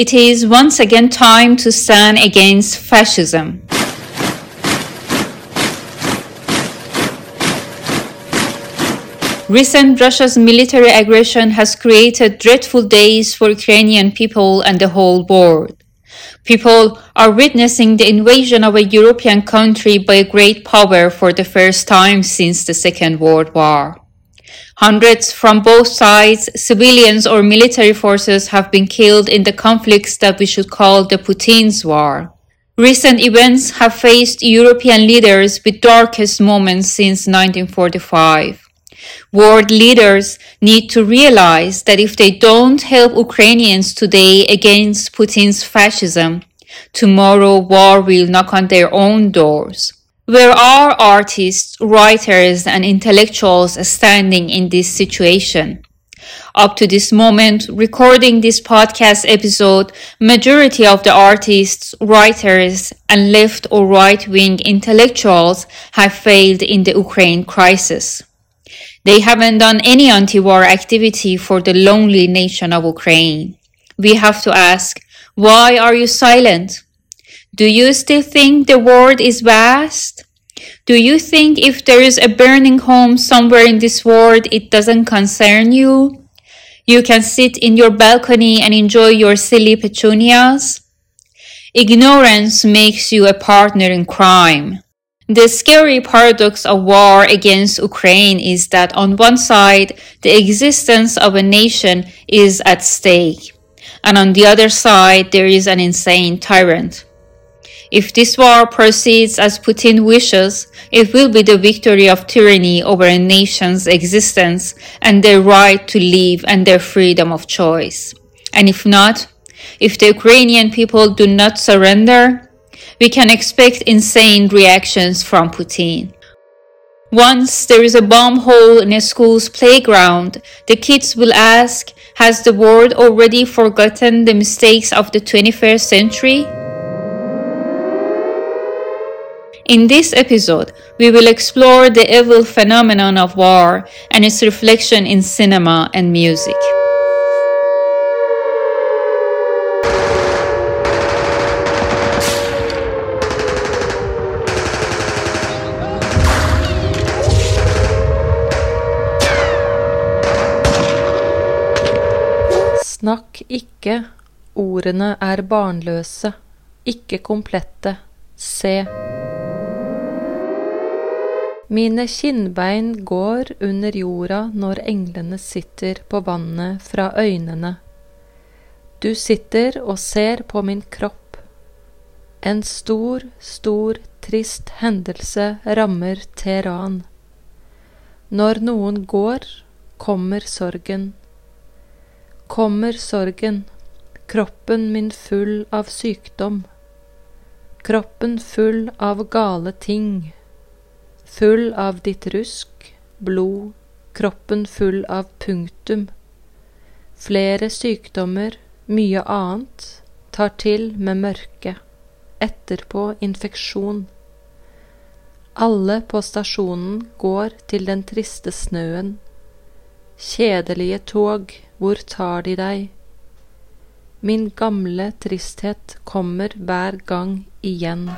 It is once again time to stand against fascism. Recent Russia's military aggression has created dreadful days for Ukrainian people and the whole world. People are witnessing the invasion of a European country by a great power for the first time since the Second World War. Hundreds from both sides, civilians or military forces, have been killed in the conflicts that we should call the Putin's war. Recent events have faced European leaders with darkest moments since 1945. World leaders need to realize that if they don't help Ukrainians today against Putin's fascism, tomorrow war will knock on their own doors. Where are artists, writers, and intellectuals standing in this situation? Up to this moment, recording this podcast episode, majority of the artists, writers, and left or right wing intellectuals have failed in the Ukraine crisis. They haven't done any anti-war activity for the lonely nation of Ukraine. We have to ask, why are you silent? Do you still think the world is vast? Do you think if there is a burning home somewhere in this world, it doesn't concern you? You can sit in your balcony and enjoy your silly petunias? Ignorance makes you a partner in crime. The scary paradox of war against Ukraine is that on one side, the existence of a nation is at stake, and on the other side, there is an insane tyrant. If this war proceeds as Putin wishes, it will be the victory of tyranny over a nation's existence and their right to live and their freedom of choice. And if not, if the Ukrainian people do not surrender, we can expect insane reactions from Putin. Once there is a bomb hole in a school's playground, the kids will ask, Has the world already forgotten the mistakes of the 21st century? In this episode, we will explore the evil phenomenon of war and its reflection in cinema and music. Snakk ikke, ordene er barnløse, ikke komplette, se. Mine kinnbein går under jorda når englene sitter på vannet fra øynene. Du sitter og ser på min kropp. En stor, stor, trist hendelse rammer Teheran. Når noen går, kommer sorgen kommer sorgen, kroppen min full av sykdom, kroppen full av gale ting, full av ditt rusk, blod, kroppen full av punktum, flere sykdommer, mye annet, tar til med mørke, etterpå infeksjon. Alle på stasjonen går til den triste snøen, kjedelige tog, hvor tar de deg? Min gamle tristhet kommer hver gang igjen.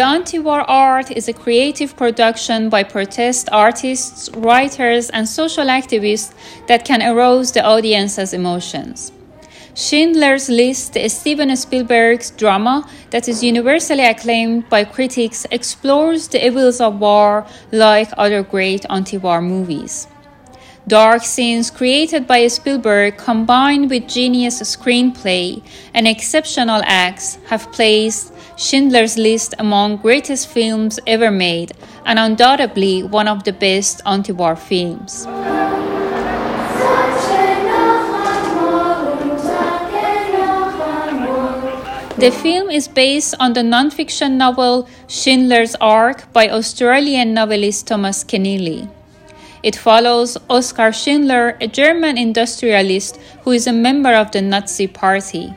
The anti-war art is a creative production by protest artists, writers, and social activists that can arouse the audience's emotions. Schindler's List, Steven Spielberg's drama that is universally acclaimed by critics, explores the evils of war like other great anti-war movies. Dark scenes created by Spielberg combined with genius screenplay and exceptional acts have placed Schindler's List among greatest films ever made and undoubtedly one of the best anti-war films. The film is based on the non-fiction novel Schindler's Ark by Australian novelist Thomas Keneally. It follows Oskar Schindler, a German industrialist who is a member of the Nazi Party.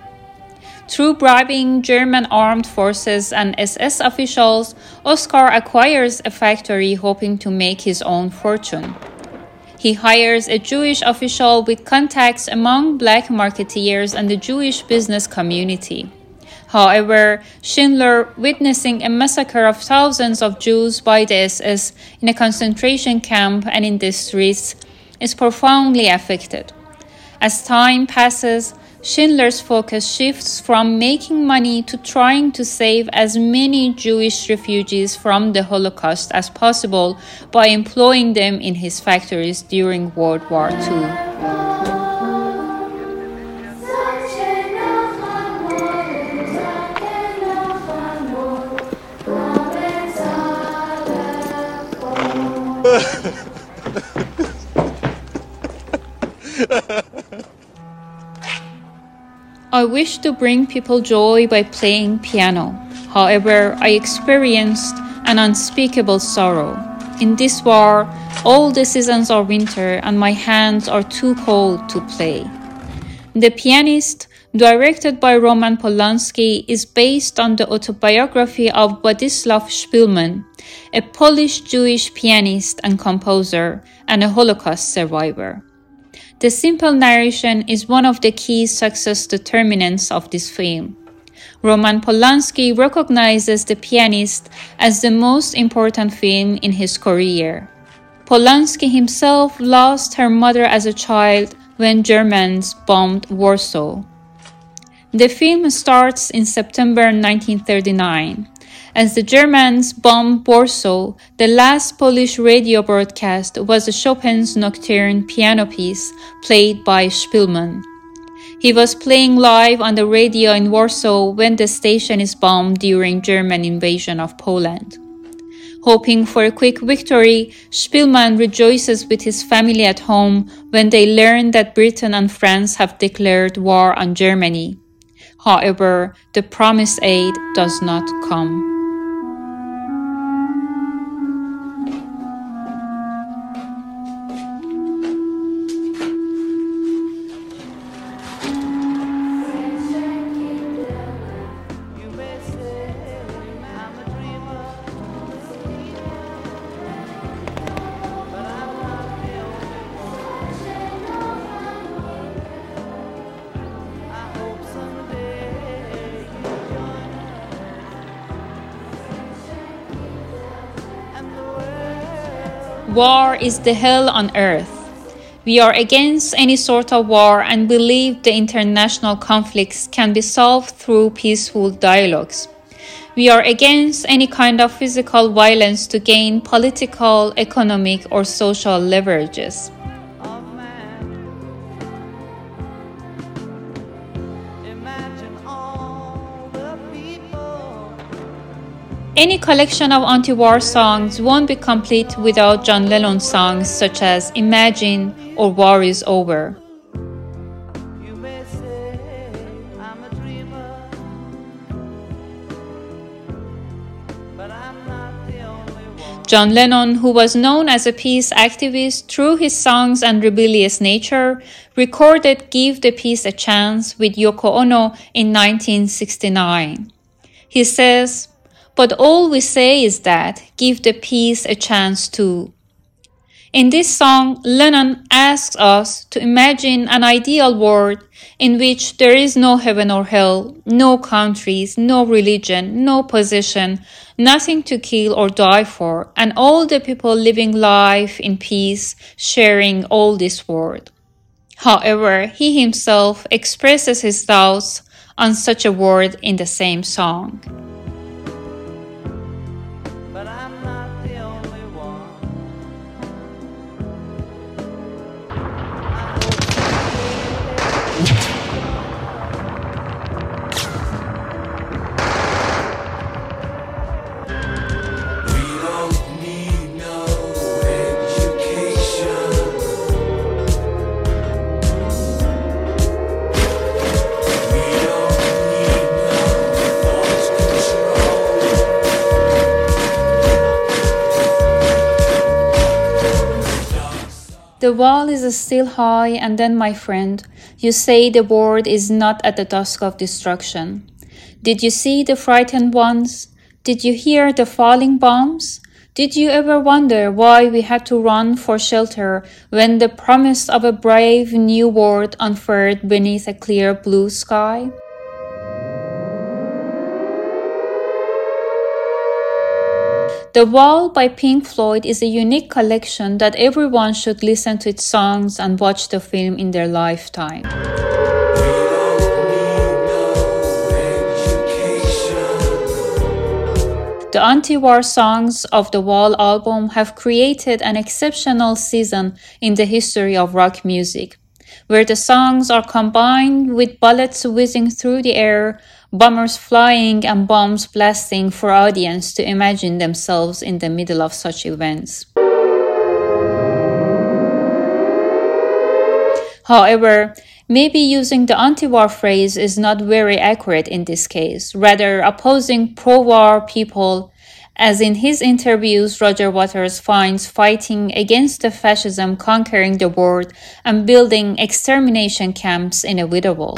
Through bribing German armed forces and SS officials, Oskar acquires a factory hoping to make his own fortune. He hires a Jewish official with contacts among black marketeers and the Jewish business community. However, Schindler, witnessing a massacre of thousands of Jews by the SS in a concentration camp and in the streets, is profoundly affected. As time passes, Schindler's focus shifts from making money to trying to save as many Jewish refugees from the Holocaust as possible by employing them in his factories during World War II. I wish to bring people joy by playing piano. However, I experienced an unspeakable sorrow. In this war, all the seasons are winter and my hands are too cold to play. The pianist, directed by Roman Polanski, is based on the autobiography of Władysław Szpilman, a Polish Jewish pianist and composer and a Holocaust survivor. The simple narration is one of the key success determinants of this film. Roman Polanski recognizes The Pianist as the most important film in his career. Polanski himself lost her mother as a child when Germans bombed Warsaw. The film starts in September 1939. As the Germans bombed Warsaw, the last Polish radio broadcast was Chopin's Nocturne piano piece played by Szpilman. He was playing live on the radio in Warsaw when the station is bombed during German invasion of Poland. Hoping for a quick victory, Szpilman rejoices with his family at home when they learn that Britain and France have declared war on Germany. However, the promised aid does not come. War is the hell on earth. We are against any sort of war and believe the international conflicts can be solved through peaceful dialogues. We are against any kind of physical violence to gain political, economic, or social leverages. Any collection of anti war songs won't be complete without John Lennon songs such as Imagine or War is Over. John Lennon, who was known as a peace activist through his songs and rebellious nature, recorded Give the Peace a Chance with Yoko Ono in 1969. He says, but all we say is that give the peace a chance too. In this song, Lennon asks us to imagine an ideal world in which there is no heaven or hell, no countries, no religion, no position, nothing to kill or die for, and all the people living life in peace, sharing all this world. However, he himself expresses his thoughts on such a world in the same song. The wall is still high, and then, my friend, you say the world is not at the dusk of destruction. Did you see the frightened ones? Did you hear the falling bombs? Did you ever wonder why we had to run for shelter when the promise of a brave new world unfurled beneath a clear blue sky? The Wall by Pink Floyd is a unique collection that everyone should listen to its songs and watch the film in their lifetime. The anti war songs of the Wall album have created an exceptional season in the history of rock music, where the songs are combined with bullets whizzing through the air, bombers flying and bombs blasting for audience to imagine themselves in the middle of such events. However, maybe using the anti-war phrase is not very accurate in this case, rather opposing pro-war people as in his interviews, Roger Waters finds fighting against the fascism conquering the world and building extermination camps inevitable.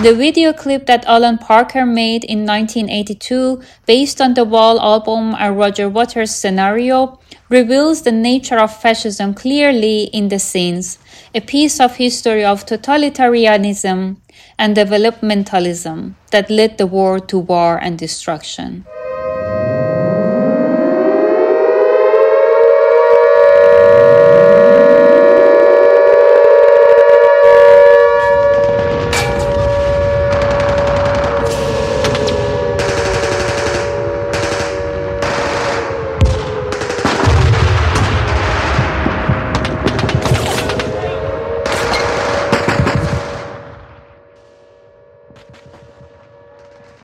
The video clip that Alan Parker made in 1982, based on the Wall album and Roger Waters' scenario, reveals the nature of fascism clearly in the scenes, a piece of history of totalitarianism and developmentalism that led the world to war and destruction.